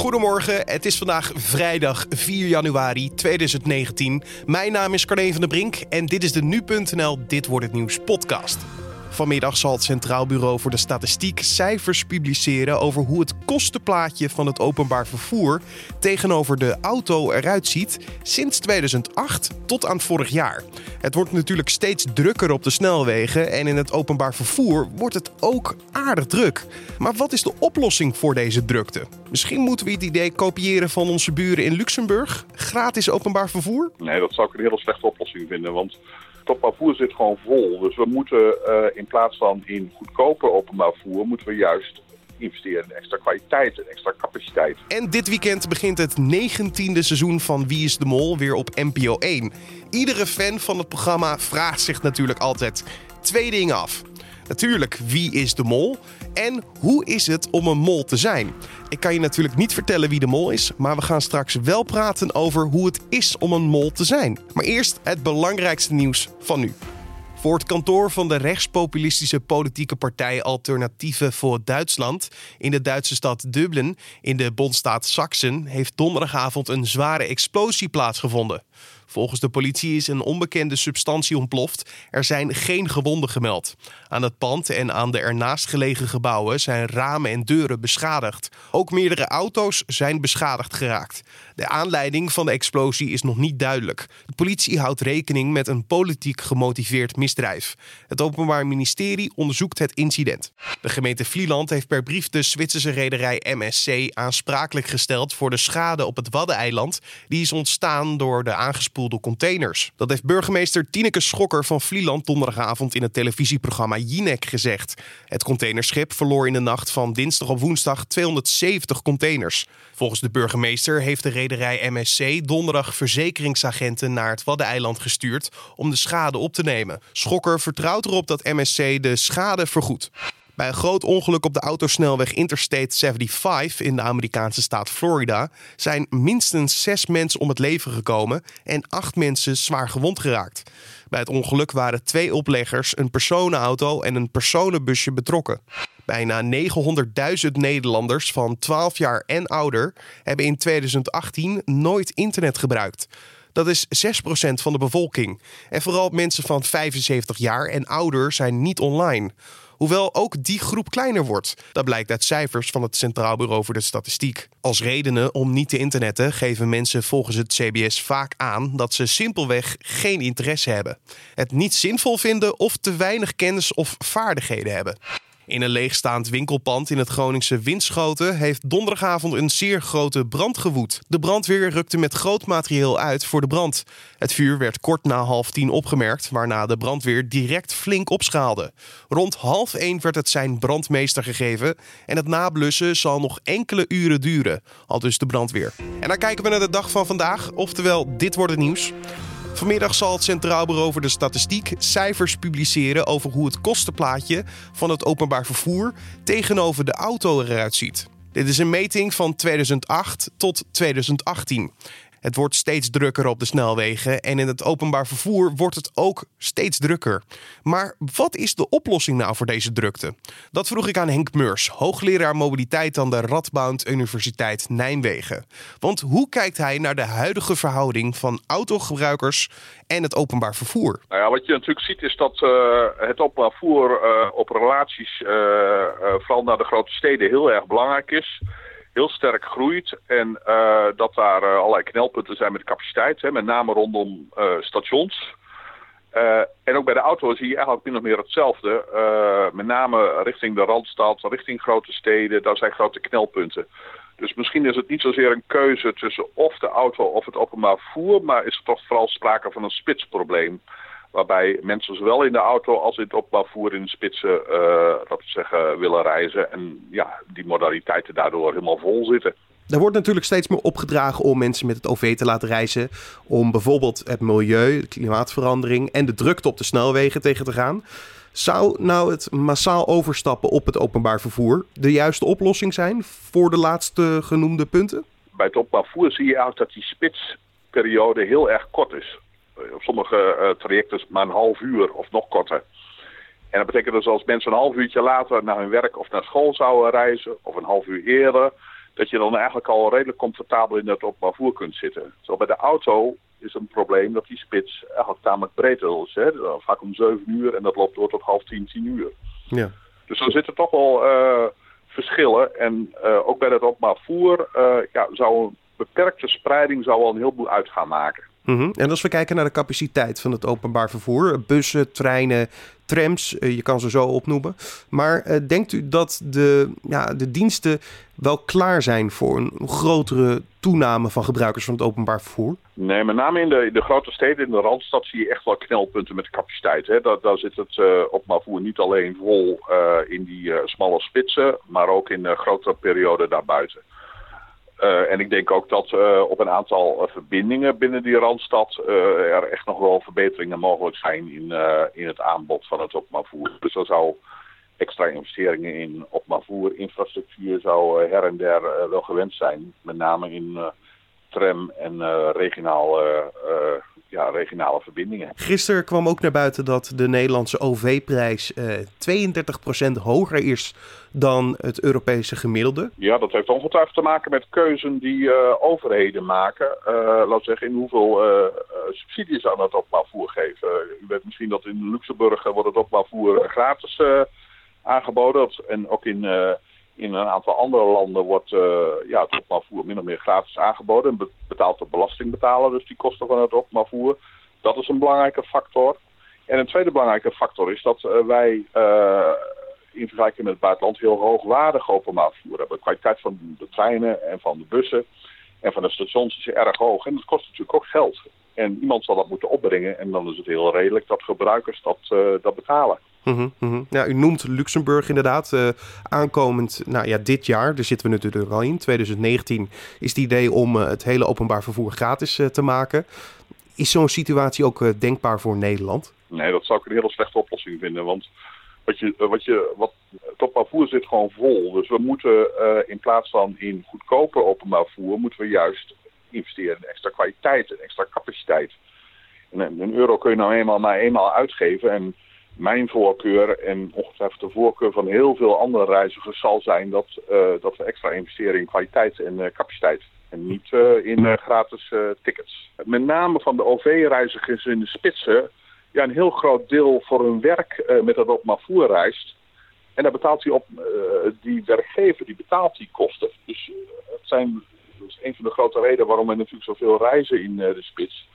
Goedemorgen, het is vandaag vrijdag 4 januari 2019. Mijn naam is Carne van der Brink en dit is de Nu.nl Dit Wordt Het Nieuws podcast. Vanmiddag zal het Centraal Bureau voor de Statistiek cijfers publiceren over hoe het kostenplaatje van het openbaar vervoer tegenover de auto eruit ziet sinds 2008 tot aan vorig jaar. Het wordt natuurlijk steeds drukker op de snelwegen en in het openbaar vervoer wordt het ook aardig druk. Maar wat is de oplossing voor deze drukte? Misschien moeten we het idee kopiëren van onze buren in Luxemburg? Gratis openbaar vervoer? Nee, dat zou ik een hele slechte oplossing vinden, want openbaar zit gewoon vol. Dus we moeten uh, in plaats van in goedkoper openbaar vervoer, moeten we juist investeren in extra kwaliteit en extra capaciteit. En dit weekend begint het negentiende seizoen van Wie is de Mol weer op NPO 1. Iedere fan van het programma vraagt zich natuurlijk altijd twee dingen af. Natuurlijk, wie is de mol? En hoe is het om een mol te zijn? Ik kan je natuurlijk niet vertellen wie de mol is, maar we gaan straks wel praten over hoe het is om een mol te zijn. Maar eerst het belangrijkste nieuws van nu. Voor het kantoor van de rechtspopulistische politieke partij Alternatieven voor Duitsland in de Duitse stad Dublin in de bondstaat Sachsen heeft donderdagavond een zware explosie plaatsgevonden. Volgens de politie is een onbekende substantie ontploft. Er zijn geen gewonden gemeld. Aan het pand en aan de ernaast gelegen gebouwen zijn ramen en deuren beschadigd. Ook meerdere auto's zijn beschadigd geraakt. De aanleiding van de explosie is nog niet duidelijk. De politie houdt rekening met een politiek gemotiveerd misdrijf. Het Openbaar Ministerie onderzoekt het incident. De gemeente Vlieland heeft per brief de Zwitserse rederij MSC aansprakelijk gesteld voor de schade op het Waddeneiland. Die is ontstaan door de aangespoelde containers. Dat heeft burgemeester Tineke Schokker van Vlieland donderdagavond in het televisieprogramma Jinek gezegd. Het containerschip verloor in de nacht van dinsdag op woensdag 270 containers. Volgens de burgemeester heeft de rederij MSC donderdag verzekeringsagenten naar het Waddeneiland gestuurd om de schade op te nemen. Schokker vertrouwt erop dat MSC de schade vergoedt. Bij een groot ongeluk op de autosnelweg Interstate 75 in de Amerikaanse staat Florida zijn minstens zes mensen om het leven gekomen en acht mensen zwaar gewond geraakt. Bij het ongeluk waren twee opleggers, een personenauto en een personenbusje betrokken. Bijna 900.000 Nederlanders van 12 jaar en ouder hebben in 2018 nooit internet gebruikt. Dat is 6% van de bevolking. En vooral mensen van 75 jaar en ouder zijn niet online. Hoewel ook die groep kleiner wordt. Dat blijkt uit cijfers van het Centraal Bureau voor de Statistiek. Als redenen om niet te internetten geven mensen volgens het CBS vaak aan dat ze simpelweg geen interesse hebben, het niet zinvol vinden of te weinig kennis of vaardigheden hebben. In een leegstaand winkelpand in het Groningse Winschoten heeft donderdagavond een zeer grote brand gewoed. De brandweer rukte met groot materieel uit voor de brand. Het vuur werd kort na half tien opgemerkt, waarna de brandweer direct flink opschaalde. Rond half één werd het zijn brandmeester gegeven en het nablussen zal nog enkele uren duren, al dus de brandweer. En dan kijken we naar de dag van vandaag, oftewel dit wordt het nieuws. Vanmiddag zal het Centraal Bureau voor de Statistiek cijfers publiceren over hoe het kostenplaatje van het openbaar vervoer tegenover de auto eruit ziet. Dit is een meting van 2008 tot 2018. Het wordt steeds drukker op de snelwegen en in het openbaar vervoer wordt het ook steeds drukker. Maar wat is de oplossing nou voor deze drukte? Dat vroeg ik aan Henk Meurs, hoogleraar mobiliteit aan de Radboud Universiteit Nijmegen. Want hoe kijkt hij naar de huidige verhouding van autogebruikers en het openbaar vervoer? Nou wat je natuurlijk ziet is dat uh, het openbaar vervoer uh, op relaties, uh, vooral naar de grote steden, heel erg belangrijk is heel sterk groeit. En uh, dat daar uh, allerlei knelpunten zijn met capaciteit. Hè, met name rondom uh, stations. en ook bij de auto zie je eigenlijk min of meer hetzelfde. met name richting de Randstad, richting grote steden. Daar zijn grote knelpunten. Dus misschien is het niet zozeer een keuze tussen of de auto of het openbaar vervoer. Maar is er toch vooral sprake van een spitsprobleem. Waarbij mensen zowel in de auto als in het openbaar vervoer in de spitsen dat zeggen, willen reizen. En ja, die modaliteiten daardoor helemaal vol zitten. Er wordt natuurlijk steeds meer opgedragen om mensen met het OV te laten reizen. Om bijvoorbeeld het milieu, de klimaatverandering en de drukte op de snelwegen tegen te gaan. Zou nou het massaal overstappen op het openbaar vervoer de juiste oplossing zijn voor de laatste genoemde punten? Bij het openbaar vervoer zie je eigenlijk dat die spitsperiode heel erg kort is. Eh, op sommige uh, trajecten maar een half uur of nog korter. En dat betekent dus als mensen een half uurtje later naar hun werk of naar school zouden reizen, of een half uur eerder, dat je dan eigenlijk al redelijk comfortabel in dat openbaar vervoer kunt zitten. Zo bij de auto is een probleem dat die spits eigenlijk tamelijk breed is. Hè? Vaak om 7 uur en dat loopt door tot half 10, 10 uur. Ja. Dus er zitten toch wel uh, verschillen. En uh, ook bij het openbaar uh, ja, zou een beperkte spreiding zou wel een heleboel uit gaan maken. Mm En als we kijken naar de capaciteit van het openbaar vervoer, bussen, treinen, trams, eh, je kan ze zo opnoemen. Maar uh, denkt u dat de, ja, de diensten wel klaar zijn voor een grotere toename van gebruikers van het openbaar vervoer? Nee, met name in de, de grote steden, in de Randstad, zie je echt wel knelpunten met de capaciteit. Hè. Daar, daar zit het uh, openbaar vervoer niet alleen vol in die smalle spitsen, maar ook in grotere perioden daarbuiten. Uh, en ik denk ook dat uh, op een aantal uh, verbindingen binnen die Randstad er echt nog wel verbeteringen mogelijk zijn in, in het aanbod van het opmaarvoer. Dus er zou extra investeringen in opmaarvoer, infrastructuur zou her en der wel gewend zijn. Met name in tram en regionaal ja, regionale verbindingen. Gisteren kwam ook naar buiten dat de Nederlandse OV-prijs uh, 32% hoger is dan het Europese gemiddelde. Ja, dat heeft ongetwijfeld te maken met keuzen die overheden maken. Laat zeggen, in hoeveel subsidies aan het opbouwvoer geven. U weet misschien dat in Luxemburg wordt het opbouwvoer gratis aangeboden. En ook in in een aantal andere landen wordt uh, ja, het opmaarvoer min of meer gratis aangeboden. En betaalt de belastingbetaler dus die kosten van het opmaarvoer. Dat is een belangrijke factor. En een tweede belangrijke factor is dat uh, wij uh, in vergelijking met het buitenland heel hoogwaardig openbaar vervoer hebben. De kwaliteit van de treinen en van de bussen en van de stations is erg hoog. En dat kost natuurlijk ook geld. En iemand zal dat moeten opbrengen. En dan is het heel redelijk dat gebruikers dat, dat betalen. Mm -hmm, Ja, u noemt Luxemburg inderdaad. Uh, aankomend, nou ja, dit jaar, daar zitten we natuurlijk al in. 2019 is het idee om uh, het hele openbaar vervoer gratis uh, te maken. Is zo'n situatie ook denkbaar voor Nederland? Nee, dat zou ik een hele slechte oplossing vinden. Want wat je, wat je, wat, het openbaar vervoer zit gewoon vol. Dus we moeten in plaats van in goedkoper openbaar vervoer, moeten we juist investeren in extra kwaliteit en extra capaciteit. En een euro kun je nou eenmaal maar eenmaal uitgeven. En mijn voorkeur en ongetwijfeld de voorkeur van heel veel andere reizigers zal zijn dat, uh, dat we extra investeren in kwaliteit en uh, capaciteit. En niet uh, in gratis tickets. Met name van de OV-reizigers in de spitsen, ja, een heel groot deel voor hun werk met dat op voer reist. En daar betaalt hij op, die werkgever die betaalt die kosten. Dus het zijn, dat is een van de grote redenen waarom we natuurlijk zoveel reizen in de spits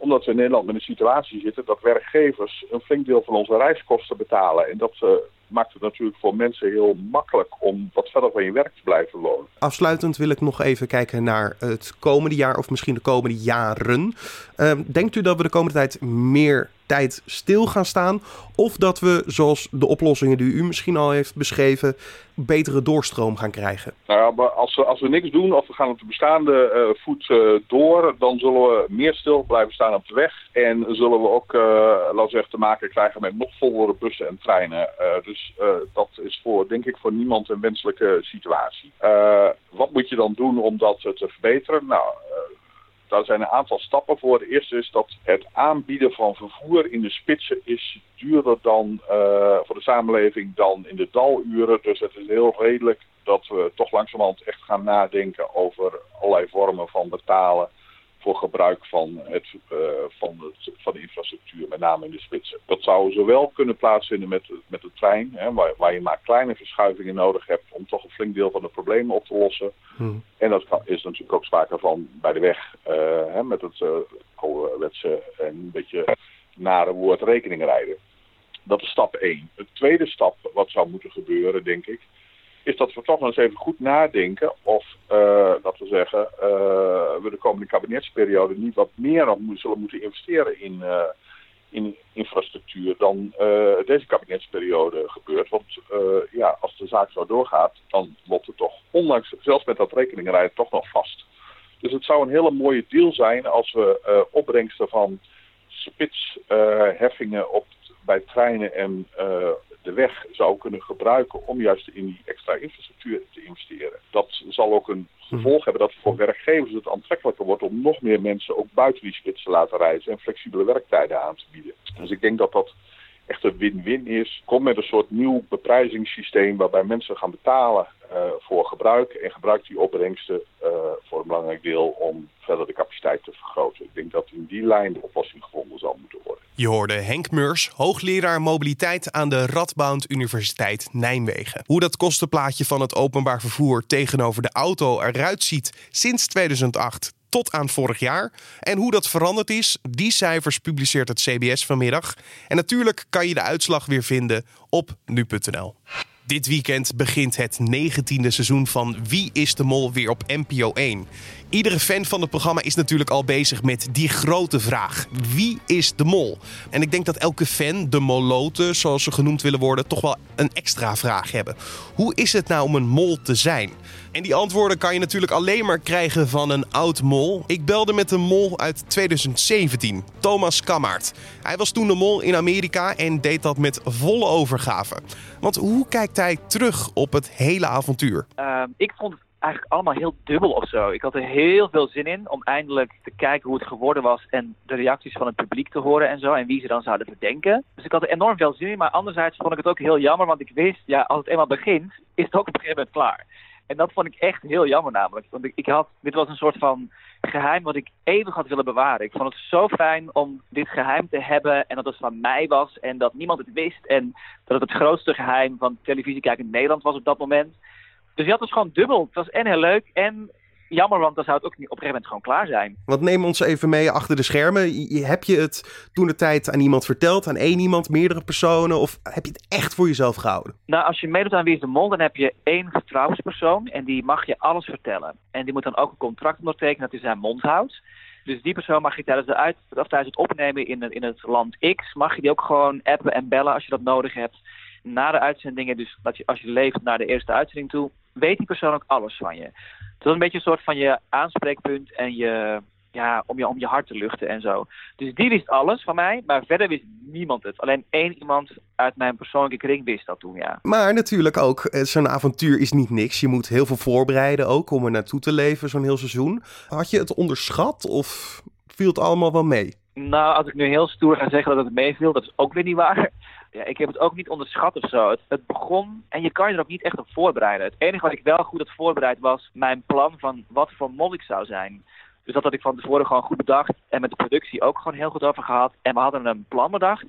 omdat we in Nederland met een situatie zitten dat werkgevers een flink deel van onze reiskosten betalen. En dat uh, maakt het natuurlijk voor mensen heel makkelijk om wat verder van je werk te blijven wonen. Afsluitend wil ik nog even kijken naar het komende jaar of misschien de komende jaren. Uh, denkt u dat we de komende tijd meer tijd stil gaan staan? Of dat we, zoals de oplossingen die u misschien al heeft beschreven, betere doorstroom gaan krijgen? Nou als we, als we niks doen of we gaan op de bestaande uh, voet uh, door, dan zullen we meer stil blijven staan op de weg. En zullen we ook, uh, laten we zeggen, te maken krijgen met nog vollere bussen en treinen. dus dat is voor, denk ik, voor niemand een wenselijke situatie. wat moet je dan doen om dat te verbeteren? Nou, daar zijn een aantal stappen voor. De eerste is dat het aanbieden van vervoer in de spitsen is duurder dan uh, voor de samenleving dan in de daluren. Dus het is heel redelijk dat we toch langzamerhand echt gaan nadenken over allerlei vormen van betalen voor gebruik van, het, uh, van, het, van de infrastructuur, met name in de spitsen. Dat zou zowel kunnen plaatsvinden met, met de trein, hè, waar, waar, je maar kleine verschuivingen nodig hebt om toch een flink deel van de problemen op te lossen. Hmm. En dat is natuurlijk ook sprake van bij de weg, uh, hè, met het uh, ouderwetse en een beetje nare woord rekening rijden. Dat is stap 1. De tweede stap, wat zou moeten gebeuren, denk ik, is dat we toch nog eens even goed nadenken of, uh, dat we zeggen, uh, we de komende kabinetsperiode niet wat meer nog zullen moeten investeren in, uh, in infrastructuur dan deze kabinetsperiode gebeurt. Want ja, als de zaak zo doorgaat, dan loopt het toch, ondanks, zelfs met dat rekeningenrijden, toch nog vast. Dus het zou een hele mooie deal zijn als we opbrengsten van spitsheffingen op bij treinen en de weg zou kunnen gebruiken om juist in die extra infrastructuur te investeren. Dat zal ook een gevolg hebben dat voor werkgevers het aantrekkelijker wordt om nog meer mensen ook buiten die spits te laten reizen en flexibele werktijden aan te bieden. Dus ik denk dat dat echt een win-win is. Kom met een soort nieuw beprijzingssysteem waarbij mensen gaan betalen voor gebruik. En gebruikt die opbrengsten voor een belangrijk deel om verder de capaciteit te vergroten. Ik denk dat in die lijn de oplossing gevonden zal moeten worden. Je hoorde Henk Meurs, hoogleraar mobiliteit aan de Radboud Universiteit Nijmegen. Hoe dat kostenplaatje van het openbaar vervoer tegenover de auto eruit ziet sinds 2008 tot aan vorig jaar. En hoe dat veranderd is, die cijfers publiceert het CBS vanmiddag. En natuurlijk kan je de uitslag weer vinden op nu.nl. Dit weekend begint het negentiende seizoen van Wie is de Mol weer op NPO 1. Iedere fan van het programma is natuurlijk al bezig met die grote vraag: wie is de mol? En ik denk dat elke fan, de moloten zoals ze genoemd willen worden, toch wel een extra vraag hebben. Hoe is het nou om een mol te zijn? En die antwoorden kan je natuurlijk alleen maar krijgen van een oud mol. Ik belde met een mol uit 2017, Thomas Kammaert. Hij was toen de mol in Amerika en deed dat met volle overgave. Want hoe kijkt hij terug op het hele avontuur? Uh, ik vond eigenlijk allemaal heel dubbel of zo. Ik had er heel veel zin in om eindelijk te kijken hoe het geworden was en de reacties van het publiek te horen en zo en wie ze dan zouden verdenken. Dus ik had er enorm veel zin in, maar anderzijds vond ik het ook heel jammer, want ik wist, ja, als het eenmaal begint, is het ook op een gegeven moment klaar. En dat vond ik echt heel jammer namelijk. Want ik, had, dit was een soort van geheim wat ik eeuwig had willen bewaren. Ik vond het zo fijn om dit geheim te hebben en dat het van mij was en dat niemand het wist en dat het het grootste geheim van televisiekijken in Nederland was op dat moment. Dus je had dus gewoon dubbel. Het was en heel leuk en jammer, want dan zou het ook niet op een gegeven moment gewoon klaar zijn. Wat neem ons even mee achter de schermen. Heb je het toen de tijd aan iemand verteld, aan één iemand, meerdere personen, of heb je het echt voor jezelf gehouden? Nou, als je meedoet aan Wie is de Mol, dan heb je één vertrouwenspersoon en die mag je alles vertellen. En die moet dan ook een contract ondertekenen dat hij zijn mond houdt. Dus die persoon mag je tijdens, de uit, of tijdens het opnemen in het, in het land X, mag je die ook gewoon appen en bellen als je dat nodig hebt. Na de uitzendingen, dus dat je, als je leeft naar de eerste uitzending toe, weet die persoon ook alles van je. Het is een beetje een soort van je aanspreekpunt en je, ja, om je, om je hart te luchten en zo. Dus die wist alles van mij, maar verder wist niemand het. Alleen één iemand uit mijn persoonlijke kring wist dat toen, ja. Maar natuurlijk ook, eh, zo'n avontuur is niet niks. Je moet heel veel voorbereiden ook om er naartoe te leven, zo'n heel seizoen. Had je het onderschat of viel het allemaal wel mee? Nou, als ik nu heel stoer ga zeggen dat het meeviel, dat is ook weer niet waar. Ja, ik heb het ook niet onderschat of zo. Het, het, begon en je kan je er ook niet echt op voorbereiden. Het enige wat ik wel goed had voorbereid was mijn plan van wat voor mol ik zou zijn. Dus dat had ik van tevoren gewoon goed bedacht en met de productie ook gewoon heel goed over gehad. En we hadden een plan bedacht.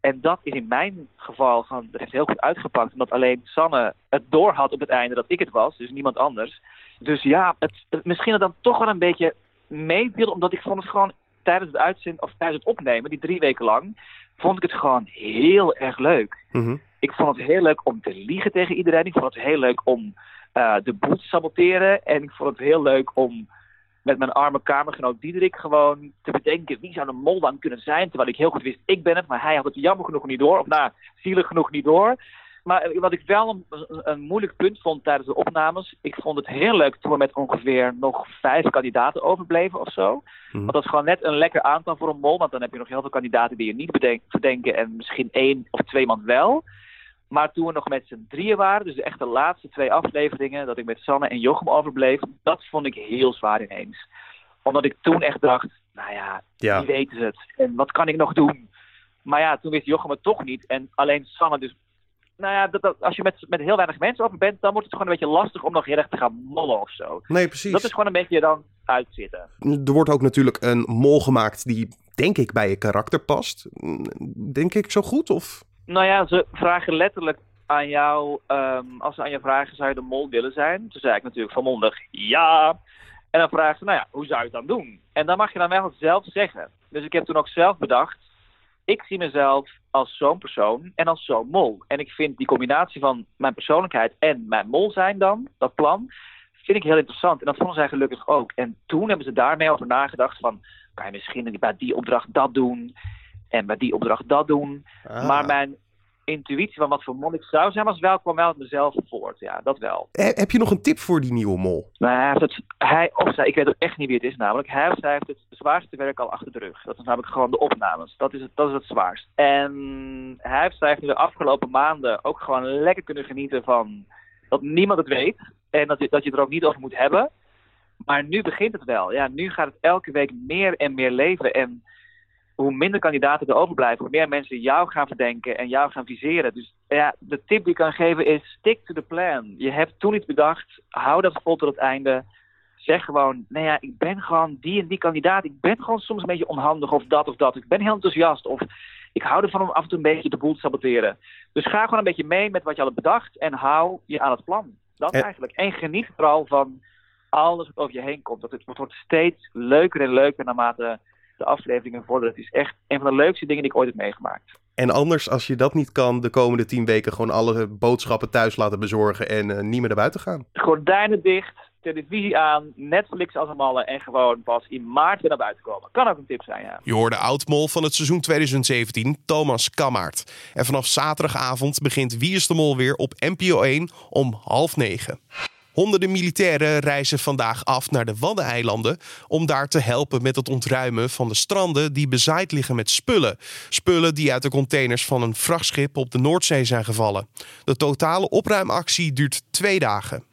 En dat is in mijn geval gewoon, dat heeft heel goed uitgepakt. Omdat alleen Sanne het door had op het einde dat ik het was, dus niemand anders. Dus ja, het, het misschien dan toch wel een beetje meeviel, omdat ik vond het gewoon tijdens het uitzenden of tijdens het opnemen, die drie weken lang, vond ik het gewoon heel erg leuk. Mhm. Ik vond het heel leuk om te liegen tegen iedereen. Ik vond het heel leuk om uh, de boel te saboteren. En ik vond het heel leuk om met mijn arme kamergenoot Diederik gewoon te bedenken wie zou een mol dan kunnen zijn. Terwijl ik heel goed wist, ik ben het, maar hij had het jammer genoeg niet door. Of nou, zielig genoeg niet door. Maar wat ik wel een, een, moeilijk punt vond tijdens de opnames, ik vond het heel leuk toen we met ongeveer nog vijf kandidaten overbleven of zo. Mhm. Want dat is gewoon net een lekker aantal voor een mol, want dan heb je nog heel veel kandidaten die je niet bedenk, verdenken en misschien één of twee man wel. Maar toen we nog met z'n drieën waren, dus de echte laatste twee afleveringen, dat ik met Sanne en Jochem overbleef, dat vond ik heel zwaar ineens. Omdat ik toen echt dacht, nou ja, Ja. wie weten ze het? En wat kan ik nog doen? Maar ja, toen wist Jochem het toch niet. En alleen Sanne dus nou ja, dat, dat- als je met, met heel weinig mensen over bent, dan wordt het gewoon een beetje lastig om nog heel erg te gaan mollen of zo. Nee, precies. Dat is gewoon een beetje dan uitzitten. Er wordt ook natuurlijk een mol gemaakt die, denk ik, bij je karakter past. Denk ik zo goed? Of? Nou ja, ze vragen letterlijk aan jou, ehm, als ze aan je vragen, zou je de mol willen zijn? Toen zei ik natuurlijk volmondig ja. En dan vragen ze, nou ja, hoe zou je het dan doen? En dan mag je dan wel zelf zeggen. Dus ik heb toen ook zelf bedacht, ik zie mezelf als zo'n persoon en als zo'n mol. En ik vind die combinatie van mijn persoonlijkheid en mijn mol zijn dan, dat plan, vind ik heel interessant. En dat vonden zij gelukkig ook. En toen hebben ze daarmee over nagedacht van, kan je misschien bij die opdracht dat doen en bij die opdracht dat doen. Ah. Maar mijn intuïtie van wat voor mol ik zou zijn, was wel, kwam wel uit mezelf voort. Ja, dat wel. He- Heb je nog een tip voor die nieuwe mol? Maar hij heeft het, hij of zij, ik weet ook echt niet wie het is namelijk, hij of zij heeft het zwaarste werk al achter de rug. Dat is namelijk gewoon de opnames. Dat is het, dat is het zwaarst. En hij of zij heeft nu de afgelopen maanden ook gewoon lekker kunnen genieten van dat niemand het weet. En dat je, dat je er ook niet over moet hebben. Maar nu begint het wel. Ja, nu gaat het elke week meer en meer leven. En hoe minder kandidaten er overblijven, hoe meer mensen jou gaan verdenken en jou gaan viseren. Dus ja, de tip die ik kan geven is: stick to the plan. Je hebt toen iets bedacht, hou dat vol tot het einde. Zeg gewoon, nou ja, ik ben gewoon die en die kandidaat. Ik ben gewoon soms een beetje onhandig of dat of dat. Ik ben heel enthousiast of ik hou ervan om af en toe een beetje de boel te saboteren. Dus ga gewoon een beetje mee met wat je al hebt bedacht en hou je aan het plan. Dat eigenlijk. En geniet vooral van alles wat over je heen komt. Dat het, het wordt steeds leuker en leuker naarmate de afleveringen vorderen. Het is echt een van de leukste dingen die ik ooit heb meegemaakt. En anders, als je dat niet kan, de komende tien weken gewoon alle boodschappen thuis laten bezorgen en uh, niet meer naar buiten gaan. Gordijnen dicht, televisie aan, Netflix als een malle en gewoon pas in maart weer naar buiten komen. Kan ook een tip zijn, ja. Je hoorde oud-mol van het seizoen 2017, Thomas Kammaert. En vanaf zaterdagavond begint Wie is de Mol weer op NPO 1 om half negen. Honderden militairen reizen vandaag af naar de Waddeneilanden om daar te helpen met het ontruimen van de stranden die bezaaid liggen met spullen. Spullen die uit de containers van een vrachtschip op de Noordzee zijn gevallen. De totale opruimactie duurt twee dagen.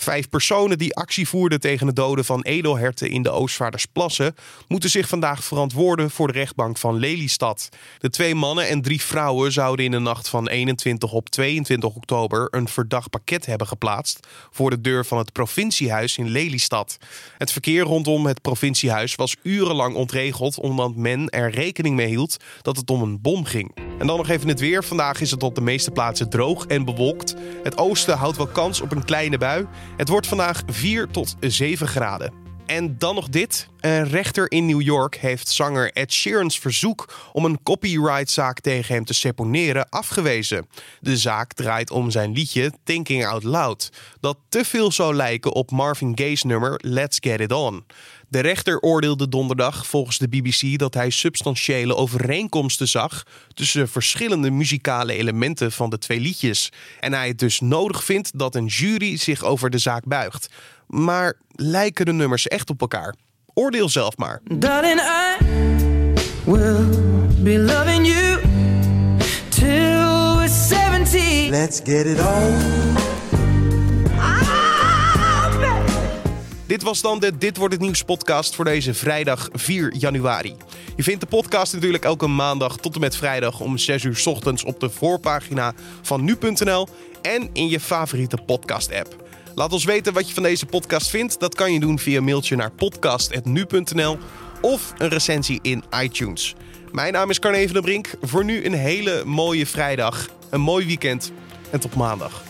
Vijf personen die actie voerden tegen het doden van edelherten in de Oostvaardersplassen moeten zich vandaag verantwoorden voor de rechtbank van Lelystad. De twee mannen en drie vrouwen zouden in de nacht van 21 op 22 oktober een verdacht pakket hebben geplaatst voor de deur van het provinciehuis in Lelystad. Het verkeer rondom het provinciehuis was urenlang ontregeld omdat men er rekening mee hield dat het om een bom ging. En dan nog even het weer. Vandaag is het op de meeste plaatsen droog en bewolkt. Het oosten houdt wel kans op een kleine bui. Het wordt vandaag 4 tot 7 graden. En dan nog dit. Een rechter in New York heeft zanger Ed Sheeran's verzoek om een copyrightzaak tegen hem te seponeren afgewezen. De zaak draait om zijn liedje Thinking Out Loud, dat te veel zou lijken op Marvin Gaye's nummer Let's Get It On. De rechter oordeelde donderdag volgens de BBC dat hij substantiële overeenkomsten zag tussen verschillende muzikale elementen van de twee liedjes. En hij het dus nodig vindt dat een jury zich over de zaak buigt. Maar lijken de nummers echt op elkaar? Oordeel zelf maar. Darling, I will be loving you till we're 70. Let's get it on. Dit was dan de Dit wordt het nieuws podcast voor deze vrijdag 4 januari. Je vindt de podcast natuurlijk elke maandag tot en met vrijdag om 6 uur ochtends op de voorpagina van nu.nl en in je favoriete podcast app. Laat ons weten wat je van deze podcast vindt. Dat kan je doen via mailtje naar podcast.nu.nl of een recensie in iTunes. Mijn naam is Carne van der Brink. Voor nu een hele mooie vrijdag, een mooi weekend en tot maandag.